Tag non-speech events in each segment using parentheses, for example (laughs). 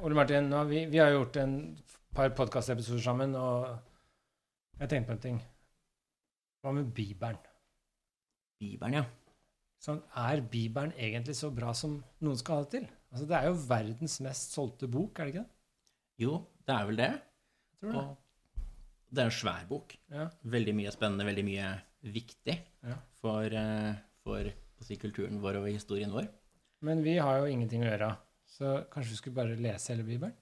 Ole Martin, har vi, vi har gjort en par podkastepisoder sammen, og jeg tenkte på en ting. Hva med Bibelen? Bibelen, ja. Sånn, er Bibelen egentlig så bra som noen skal ha det til? Altså, det er jo verdens mest solgte bok, er det ikke det? Jo, det er vel det. Jeg tror det. Og det er en svær bok. Ja. Veldig mye spennende, veldig mye viktig Ja. for, eh, for si, kulturen vår og historien vår. Men vi har jo ingenting å gjøre, så kanskje vi skulle bare lese hele Bibelen?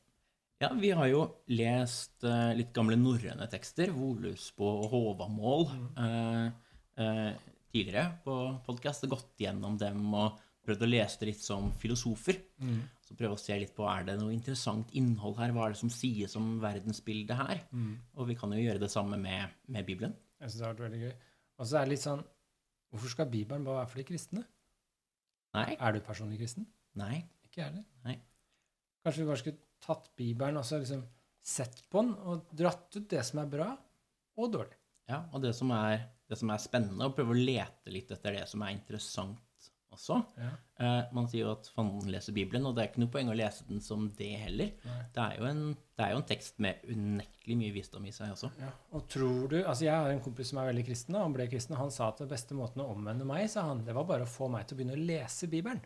Ja, vi har jo lest uh, litt gamle norrøne tekster, Voluspo og Håvamål, mm. uh, uh, tidligere på podkast. Gått gjennom dem og prøvd å lese det litt som filosofer. Så prøve å se litt på er det noe interessant innhold her. Hva er det som sies om verdensbildet her? Og vi kan jo gjøre det samme med, med Bibelen. Jeg synes det har vært veldig gøy. Og så er det litt sånn Hvorfor skal Bibelen bare være for de kristne? Nei? Er du personlig kristen? Nei? Ikke jeg heller. Kanskje vi bare skulle tatt Bibelen og så liksom sett på den og dratt ut det som er bra og dårlig. Ja, og det som er, det som er spennende, å prøve å lete litt etter det som er interessant også. Ja. Eh, man sier jo at fanden leser Bibelen, og det er ikke noe poeng å lese den som det heller. Det er, jo en, det er jo en tekst med unektelig mye visdom i seg også. Ja. Og tror du Altså, jeg har en kompis som er veldig kristen, og han ble kristen, og han sa at den beste måten å omvende meg, sa han, det var bare å få meg til å begynne å lese Bibelen.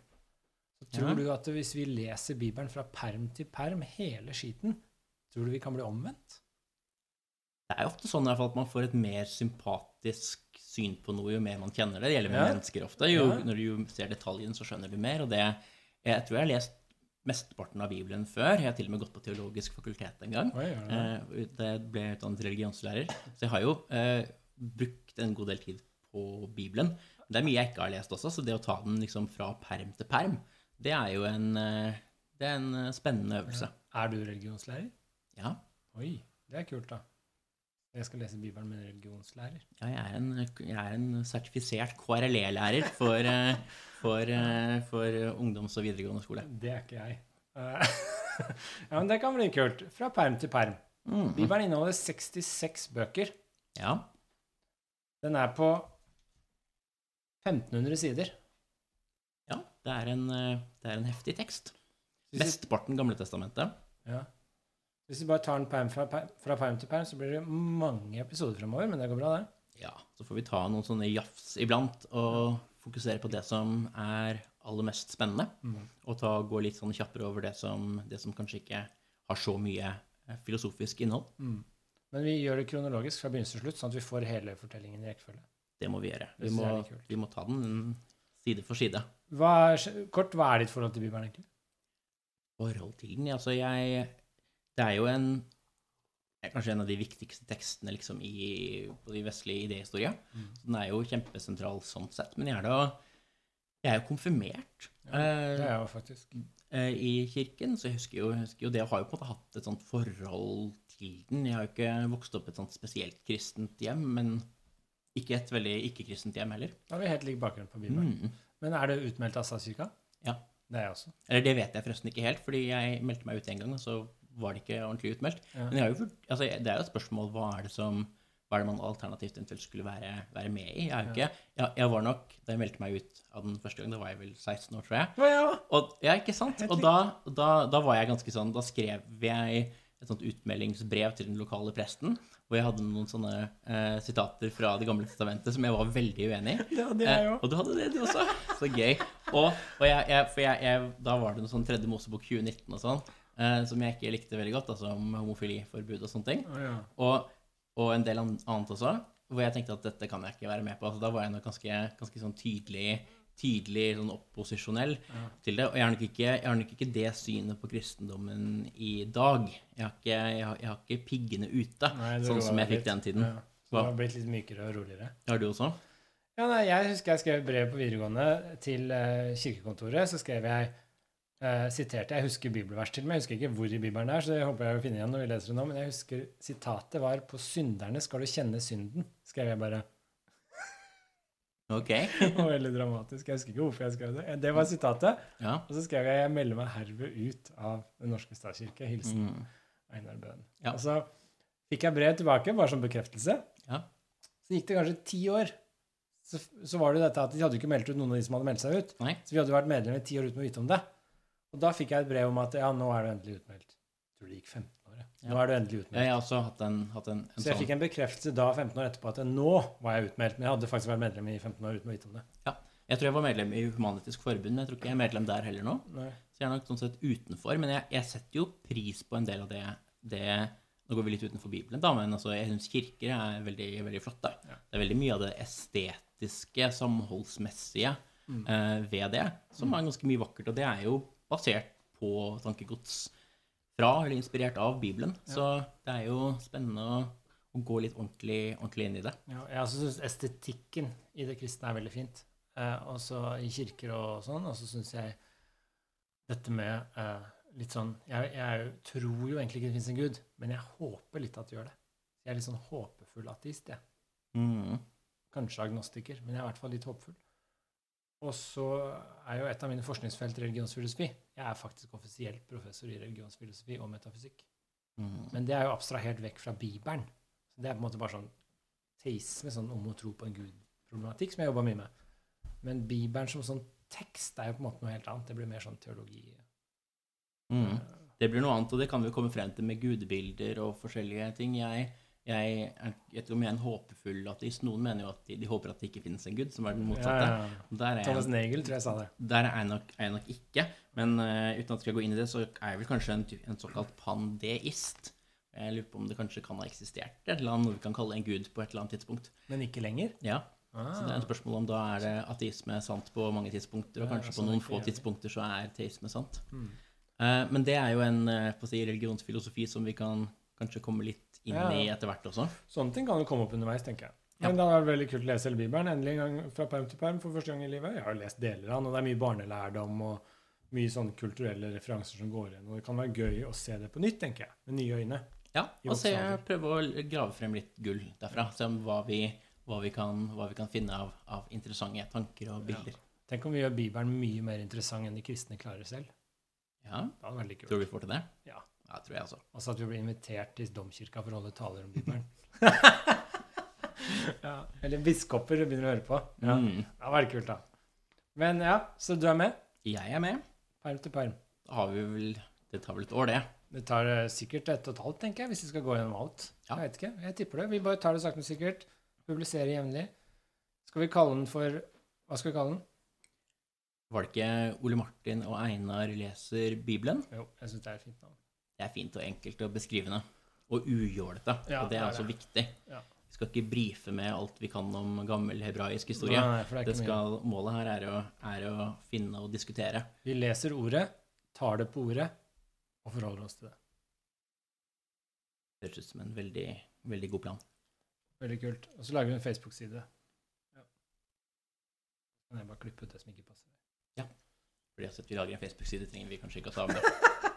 Så tror Ja. du at hvis vi leser Bibelen fra perm til perm, hele skiten, tror du vi kan bli omvendt? Det er jo ofte sånn i hvert fall at man får et mer sympatisk syn på noe jo mer man kjenner det. Det gjelder med Ja. mennesker ofte. Jo, Ja. Når du jo ser detaljen, så skjønner du mer. Og det, jeg tror jeg har lest mesteparten av Bibelen før. Jeg har til og med gått på teologisk fakultet en gang. Oi, ja, ja. Eh, Det ble utdannet religionslærer. Så jeg har jo eh, brukt en god del tid på Bibelen. Det er mye jeg ikke har lest også, så det å ta den liksom fra perm til perm, det er jo en, eh, det er en eh, spennende øvelse. Er du religionslærer? Ja, Oi, det er kult, da. Jeg skal lese Bibelen med en religionslærer. ja jeg, er en, jeg er en sertifisert KRLE-lærer for, eh, for, for ungdoms- og videregående skole. Det er ikke jeg. (laughs) Ja, men det kan bli kult. Fra perm til perm. Mm. Bibelen inneholder 66 bøker. Ja, Den er på 1500 sider. Det, er en, eh, det er en heftig tekst. Mesteparten Gamle Testamentet. ja. Hvis vi bare tar den perm fra, fra perm til perm, så blir det mange episoder fremover, men det går bra, det. Ja, så får vi ta noen sånne jafs iblant og fokusere på det som er aller mest spennende. Og ta, gå litt sånn kjappere over det som, det som kanskje ikke har så mye eh, filosofisk innhold. Men vi gjør det kronologisk fra begynnelse til slutt, sånn at vi får hele fortellingen i rekkefølge. Det må vi gjøre. Vi må, vi må ta den side for side. Hva er, kort, hva er ditt forhold til Bibelen, egentlig? Forhold til den, altså jeg Det er jo en er kanskje en av de viktigste tekstene liksom, i på de vestlige idéhistorie. Så den er jo kjempesentral sånn sett. Men jeg er da jeg er jo konfirmert. Det er Eh, jo faktisk. eh, i kirken, så jeg husker jo, jeg husker jo det. Jeg har jo på en måte hatt et sånt forhold til den. Jeg har jo ikke vokst opp i et sånt spesielt kristent hjem, men ikke et veldig ikke-kristent hjem heller. Da har vi helt lik bakgrunn på Bibelen. Mm. Men er det utmeldt av statskirka? Ja. Det er jeg også. Eller det vet jeg forresten ikke helt, fordi jeg meldte meg ut en gang, og så var det ikke ordentlig utmeldt. Ja. Men jo, altså, det er jo et spørsmål hva er det som hva er det man alternativt eventuelt skulle være, være med i? Jeg, ikke, jeg, jeg var nok, Da jeg meldte meg ut av den første gang, da var jeg vel 16 år, tror jeg. Å ja! Og, ja, ikke sant? Og da, da, da var jeg ganske sånn Da skrev jeg et sånt utmeldingsbrev til den lokale presten, hvor jeg hadde noen sånne eh, sitater fra Det gamle testamentet som jeg var veldig uenig i. (laughs) Det hadde jeg Eh, og du hadde det, du også? Så gøy. Og, og jeg, jeg, for jeg, jeg, da var det noe sånn tredje Mosebok 2019 og sånn, eh, som jeg ikke likte veldig godt, altså om homofiliforbud og sånne ting. Oh, ja. Og, og en del annet også, hvor jeg tenkte at dette kan jeg ikke være med på. Altså, da var jeg nok ganske, ganske sånn tydelig, tydelig sånn opposisjonell Ja. til det. Og jeg har, nok ikke, jeg har nok ikke det synet på kristendommen i dag. Jeg har ikke, jeg har, jeg har ikke piggene ute, Nei, sånn som jeg litt. fikk den tiden. Ja. Så det har blitt litt mykere og roligere. Har du også? Ja, nei, jeg husker jeg skrev brev på videregående til uh, kirkekontoret. Så skrev jeg uh, siterte Jeg husker bibelvers til meg. Jeg husker ikke hvor i Bibelen det er, så det håper jeg å finne igjen når vi leser det nå. Men jeg husker sitatet var 'På synderne skal du kjenne synden', skrev jeg bare. Ok. (laughs) Var veldig dramatisk. Jeg husker ikke hvorfor jeg skrev det. Det var sitatet. Ja. Og så skrev jeg 'Jeg melder meg herved ut av Den norske statskirke'. Hilsen Mm. Einar Bøhn. Ja. Og så fikk jeg brev tilbake, bare som bekreftelse. Ja. Så gikk det kanskje ti år. Så, så var det jo dette at de hadde ikke meldt ut noen av de som hadde meldt seg ut. Nei. Så vi hadde vært medlemmer i ti år uten å vite om det. Og da fikk jeg et brev om at ja, nå er du endelig utmeldt. Jeg tror det gikk 15 ja. Nå er du endelig utmeldt. jeg har også hatt en, hatt en, en Så jeg sånn fikk en bekreftelse da, 15 år etterpå, at nå var jeg utmeldt. Men jeg hadde faktisk vært medlem i 15 år uten å vite om det. Jeg tror jeg var medlem i Human-Etisk Forbund, men jeg tror ikke jeg er medlem der heller nå. Nei. Så jeg er nok sånn sett utenfor. Men jeg, jeg setter jo pris på en del av det, det Nå går vi litt utenfor Bibelen, da, men altså, jeg syns kirker er veldig, veldig flotte. Ja. Det er veldig mye av det estetiske, samholdsmessige Mm. eh, ved det, som er ganske mye vakkert. Og det er jo basert på tankegods fra, eller inspirert av, Bibelen. Så det er jo spennende å, å gå litt ordentlig, ordentlig inn i det. Ja, jeg syns estetikken i det kristne er veldig fint. Eh, også i kirker og sånn. Og så syns jeg dette med eh, litt sånn jeg, jeg tror jo egentlig ikke det fins en gud, men jeg håper litt at det gjør det. Jeg er litt sånn håpefull ateist, jeg. Mm. Kanskje agnostiker, men jeg er i hvert fall litt håpefull. Og så er jo et av mine forskningsfelt religionsfilosofi. Jeg er faktisk offisielt professor i religionsfilosofi og metafysikk. Mm. Men det er jo abstrahert vekk fra Bibelen. Så det er på en måte bare sånn teisme, sånn om å tro på en gud-problematikk, som jeg jobba mye med. Men Bibelen som sånn tekst er jo på en måte noe helt annet. Det blir mer sånn teologi. Mm. Det blir noe annet, og det kan vi komme frem til med gudebilder og forskjellige ting. Jeg, jeg, jeg tror jeg er en håpefull ateist. Noen mener jo at de, de håper at det ikke finnes en gud, som er den motsatte. ja, ja. Der er Thomas jeg, Nagel tror jeg sa det. der er jeg, nok, er jeg nok ikke. Men uh, uten at jeg skal gå inn i det, så er jeg vel kanskje en, en såkalt pandeist. Jeg lurer på om det kanskje kan ha eksistert et eller annet noe vi kan kalle en gud på et eller annet tidspunkt. Men ikke lenger. Ja, Ah. Så det er et spørsmål om da er det ateisme sant på mange tidspunkter, og kanskje på noen få tidspunkter så er teisme sant. Mm. Uh, Men det er jo en uh, si, religionsfilosofi som vi kan kanskje komme litt inn Ja. etter hvert også. Sånne ting kan jo komme opp underveis, tenker jeg. Ja. Men det hadde vært veldig kult å lese hele Bibelen. Endelig en gang fra perm til perm for første gang i livet. Jeg har jo lest deler av den, og det er mye barnelærdom og mye sånne kulturelle referanser som går igjen. Og det kan være gøy å se det på nytt, tenker jeg. Med nye øyne. Ja, og se, prøve å grave frem litt gull derfra. Se om hva vi, hva vi, kan, hva vi kan finne av, av interessante tanker og bilder. Tenk om vi gjør Bibelen mye mer interessant enn de kristne klarer selv. Ja, Det hadde vært veldig kult. Tror du vi får til det? Ja. Ja, tror jeg også. Altså at vi blir invitert til domkirka for å holde taler om Bibelen. (laughs) ja. Eller biskoper begynner å høre på. Ja. Mm. Det hadde vært kult, da. Men ja, så du er med? Jeg er med. Perm til perm. Da har vi vel Det tar vel et år, det. Det tar eh, sikkert ett og et halvt, tenker jeg, hvis vi skal gå gjennom alt. Ja. Jeg vet ikke. Jeg tipper det. Vi bare tar det sakte, men sikkert. Publiserer jevnlig. Skal vi kalle den for Hva skal vi kalle den? Var det ikke Ole Martin og Einar leser Bibelen? Jo, jeg syns det er et fint navn. Det er fint og enkelt og beskrivende. Og ujålete. Ja, og det det er er altså det. viktig. Ja. Vi skal ikke brife med alt vi kan om gammel hebraisk historie. Nei, det er Det skal, målet her er å, er å finne og diskutere. Vi leser ordet, tar det på ordet, og forholder oss til det. Høres ut som en veldig, veldig god plan. Veldig kult. Og så lager vi en Facebook-side. Ja. Kan jeg bare klippe ut det som ikke passer? Fordi at vi lager en Facebook-side, trenger vi kanskje ikke å ta med. (laughs)